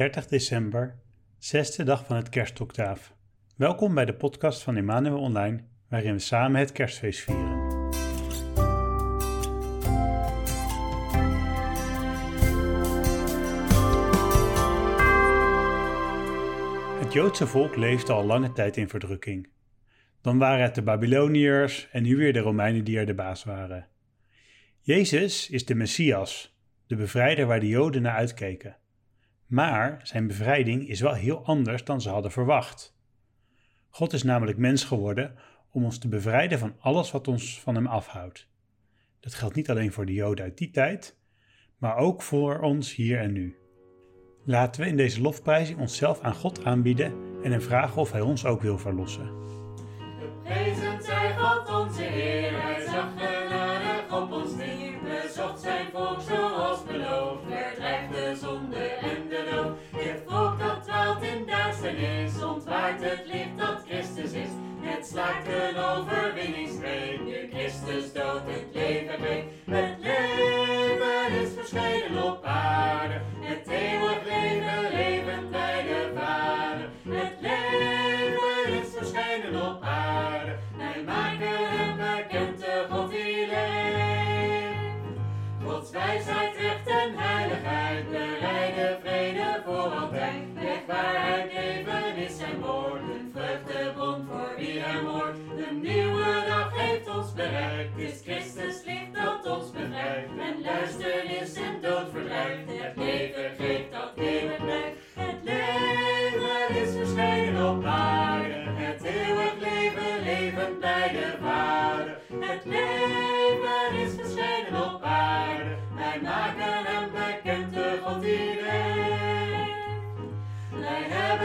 30 december, zesde dag van het kerstoctaaf. Welkom bij de podcast van Emmanuel Online, waarin we samen het kerstfeest vieren. Het Joodse volk leefde al lange tijd in verdrukking. Dan waren het de Babyloniërs en nu weer de Romeinen die er de baas waren. Jezus is de Messias, de bevrijder waar de Joden naar uitkeken. Maar zijn bevrijding is wel heel anders dan ze hadden verwacht. God is namelijk mens geworden om ons te bevrijden van alles wat ons van hem afhoudt. Dat geldt niet alleen voor de Joden uit die tijd, maar ook voor ons hier en nu. Laten we in deze lofprijzing onszelf aan God aanbieden en hem vragen of hij ons ook wil verlossen. Geprezen zij God onze Heer, vrede voor altijd.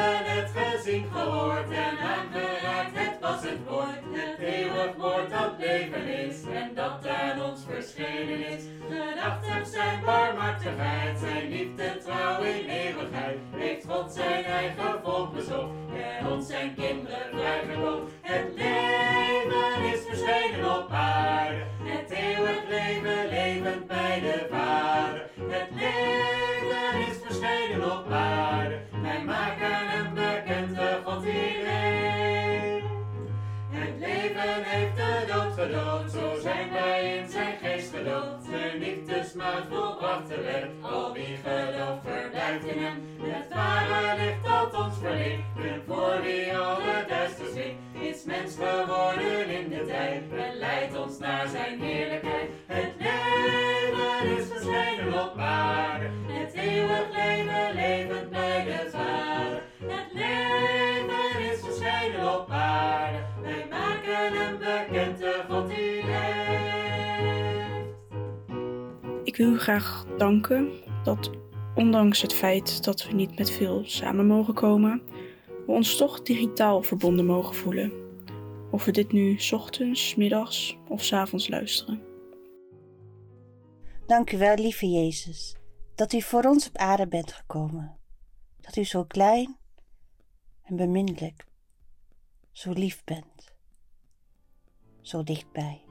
Het gezien, gehoord en aangeraakt, het was het woord, het eeuwig woord dat leven is en dat aan ons verschenen is. Gedachtig zijn barmhartigheid, zijn liefde, trouw in eeuwigheid, heeft God zijn eigen volk bezocht en ons zijn kinderen vrijgekocht. Het leven is verschenen op aarde, het eeuwig leven levend bij de Vader. Het leven is verschenen op aarde, wij gedood, zo zijn wij in zijn geest gedood. De liefdesmaat volbracht de wet, al wie gelooft verblijft in hem. Het ware licht dat ons verlicht, en voor wie alle duister zit, is mens geworden in de tijd. En leidt ons naar zijn heerlijkheid. Het leven is verschenen op aarde, Ik u graag danken dat ondanks het feit dat we niet met veel samen mogen komen, we ons toch digitaal verbonden mogen voelen. Of we dit nu ochtends, middags of 's avonds luisteren. Dank u wel, lieve Jezus, dat u voor ons op aarde bent gekomen. Dat u zo klein en beminnelijk, zo lief bent, zo dichtbij.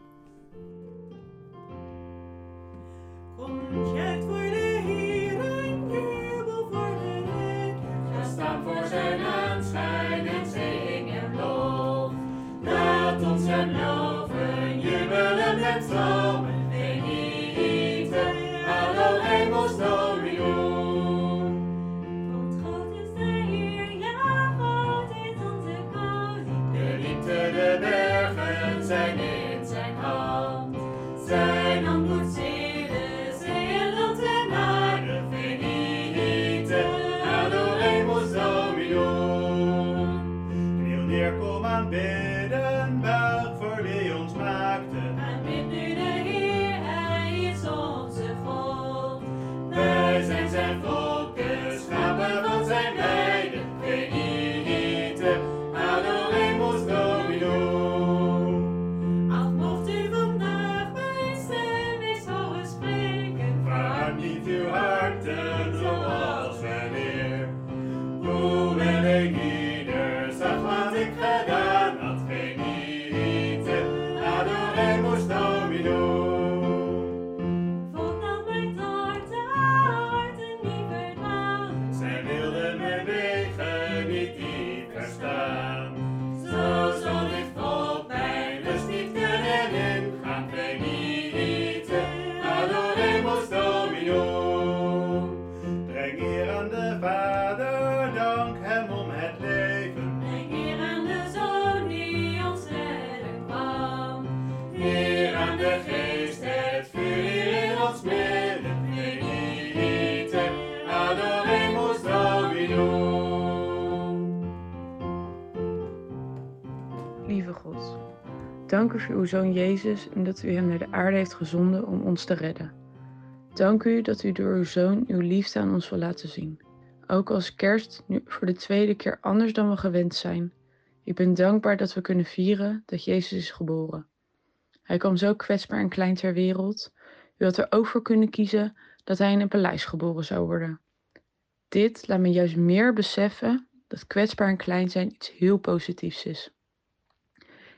Dank u voor uw zoon Jezus en dat u hem naar de aarde heeft gezonden om ons te redden. Dank u dat u door uw zoon uw liefde aan ons wil laten zien. Ook als kerst nu voor de tweede keer anders dan we gewend zijn. Ik ben dankbaar dat we kunnen vieren dat Jezus is geboren. Hij kwam zo kwetsbaar en klein ter wereld. U had er ook voor kunnen kiezen dat hij in een paleis geboren zou worden. Dit laat me juist meer beseffen dat kwetsbaar en klein zijn iets heel positiefs is.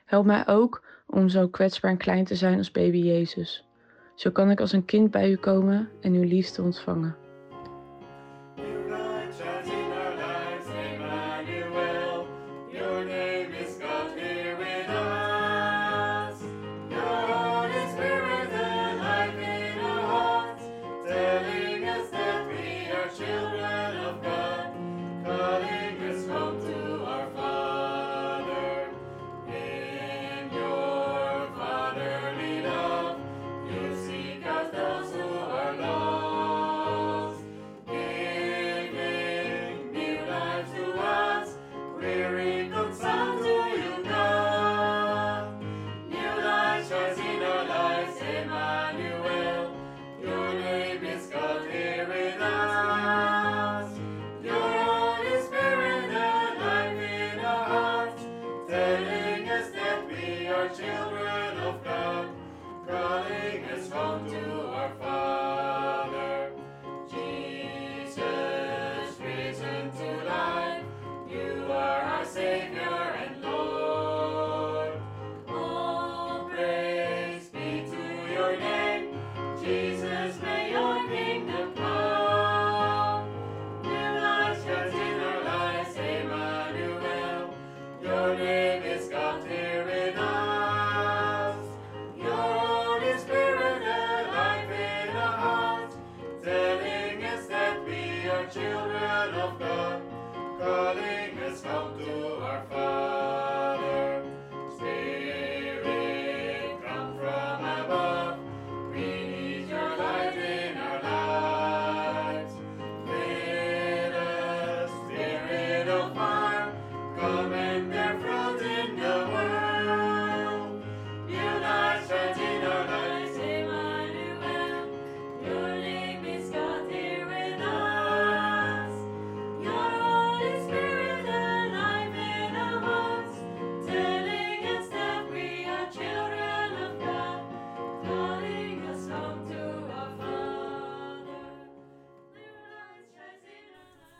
Help mij ook om zo kwetsbaar en klein te zijn als baby Jezus. Zo kan ik als een kind bij u komen en uw liefde ontvangen.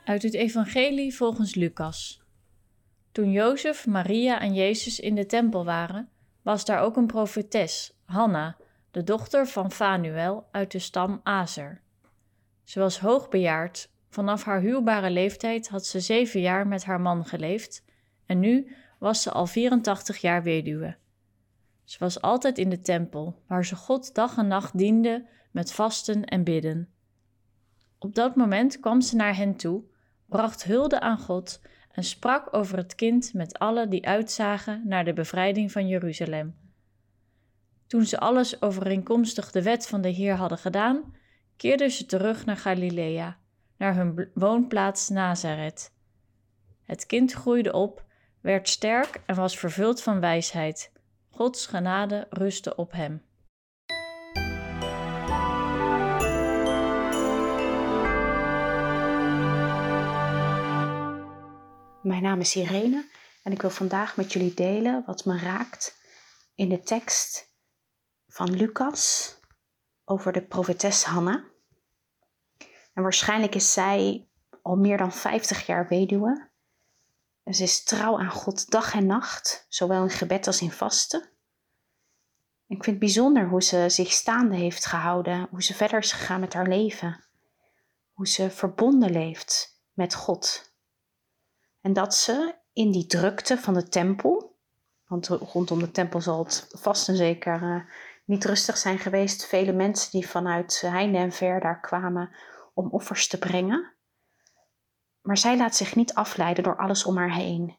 Uit het Evangelie volgens Lucas. Toen Jozef, Maria en Jezus in de tempel waren, was daar ook een profetes, Hanna, de dochter van Fanuel uit de stam Azer. Ze was hoogbejaard, vanaf haar huwbare leeftijd had ze zeven jaar met haar man geleefd en nu was ze al 84 jaar weduwe. Ze was altijd in de tempel, waar ze God dag en nacht diende met vasten en bidden. Op dat moment kwam ze naar hen toe, bracht hulde aan God en sprak over het kind met allen die uitzagen naar de bevrijding van Jeruzalem. Toen ze alles overeenkomstig de wet van de Heer hadden gedaan, keerden ze terug naar Galilea, naar hun woonplaats Nazareth. Het kind groeide op, werd sterk en was vervuld van wijsheid. Gods genade rustte op hem. Mijn naam is Irene en ik wil vandaag met jullie delen wat me raakt in de tekst van Lucas over de profetes Hanna. En waarschijnlijk is zij al meer dan 50 jaar weduwe. En ze is trouw aan God dag en nacht, zowel in gebed als in vasten. Ik vind het bijzonder hoe ze zich staande heeft gehouden, hoe ze verder is gegaan met haar leven, hoe ze verbonden leeft met God. En dat ze in die drukte van de tempel, want rondom de tempel zal het vast en zeker uh, niet rustig zijn geweest. Vele mensen die vanuit heinde en ver daar kwamen om offers te brengen. Maar zij laat zich niet afleiden door alles om haar heen.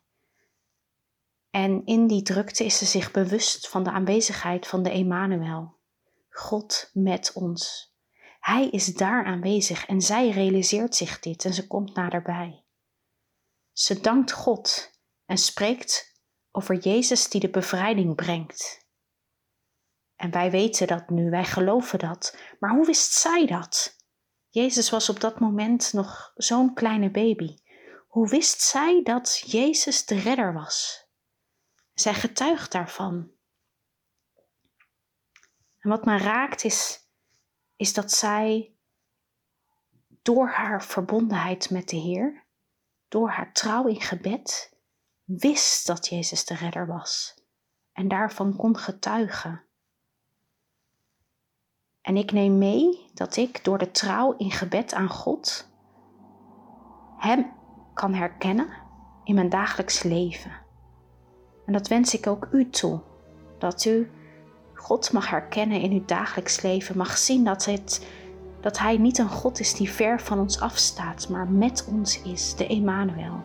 En in die drukte is ze zich bewust van de aanwezigheid van de Emmanuel, God met ons. Hij is daar aanwezig en zij realiseert zich dit en ze komt naderbij. Ze dankt God en spreekt over Jezus die de bevrijding brengt. En wij weten dat nu, wij geloven dat. Maar hoe wist zij dat? Jezus was op dat moment nog zo'n kleine baby. Hoe wist zij dat Jezus de redder was? Zij getuigt daarvan. En wat me raakt is, is dat zij door haar verbondenheid met de Heer, door haar trouw in gebed, wist dat Jezus de redder was en daarvan kon getuigen. En ik neem mee dat ik door de trouw in gebed aan God Hem kan herkennen in mijn dagelijks leven. En dat wens ik ook u toe, dat u God mag herkennen in uw dagelijks leven, mag zien dat, het, dat Hij niet een God is die ver van ons afstaat, maar met ons is, de Emmanuel.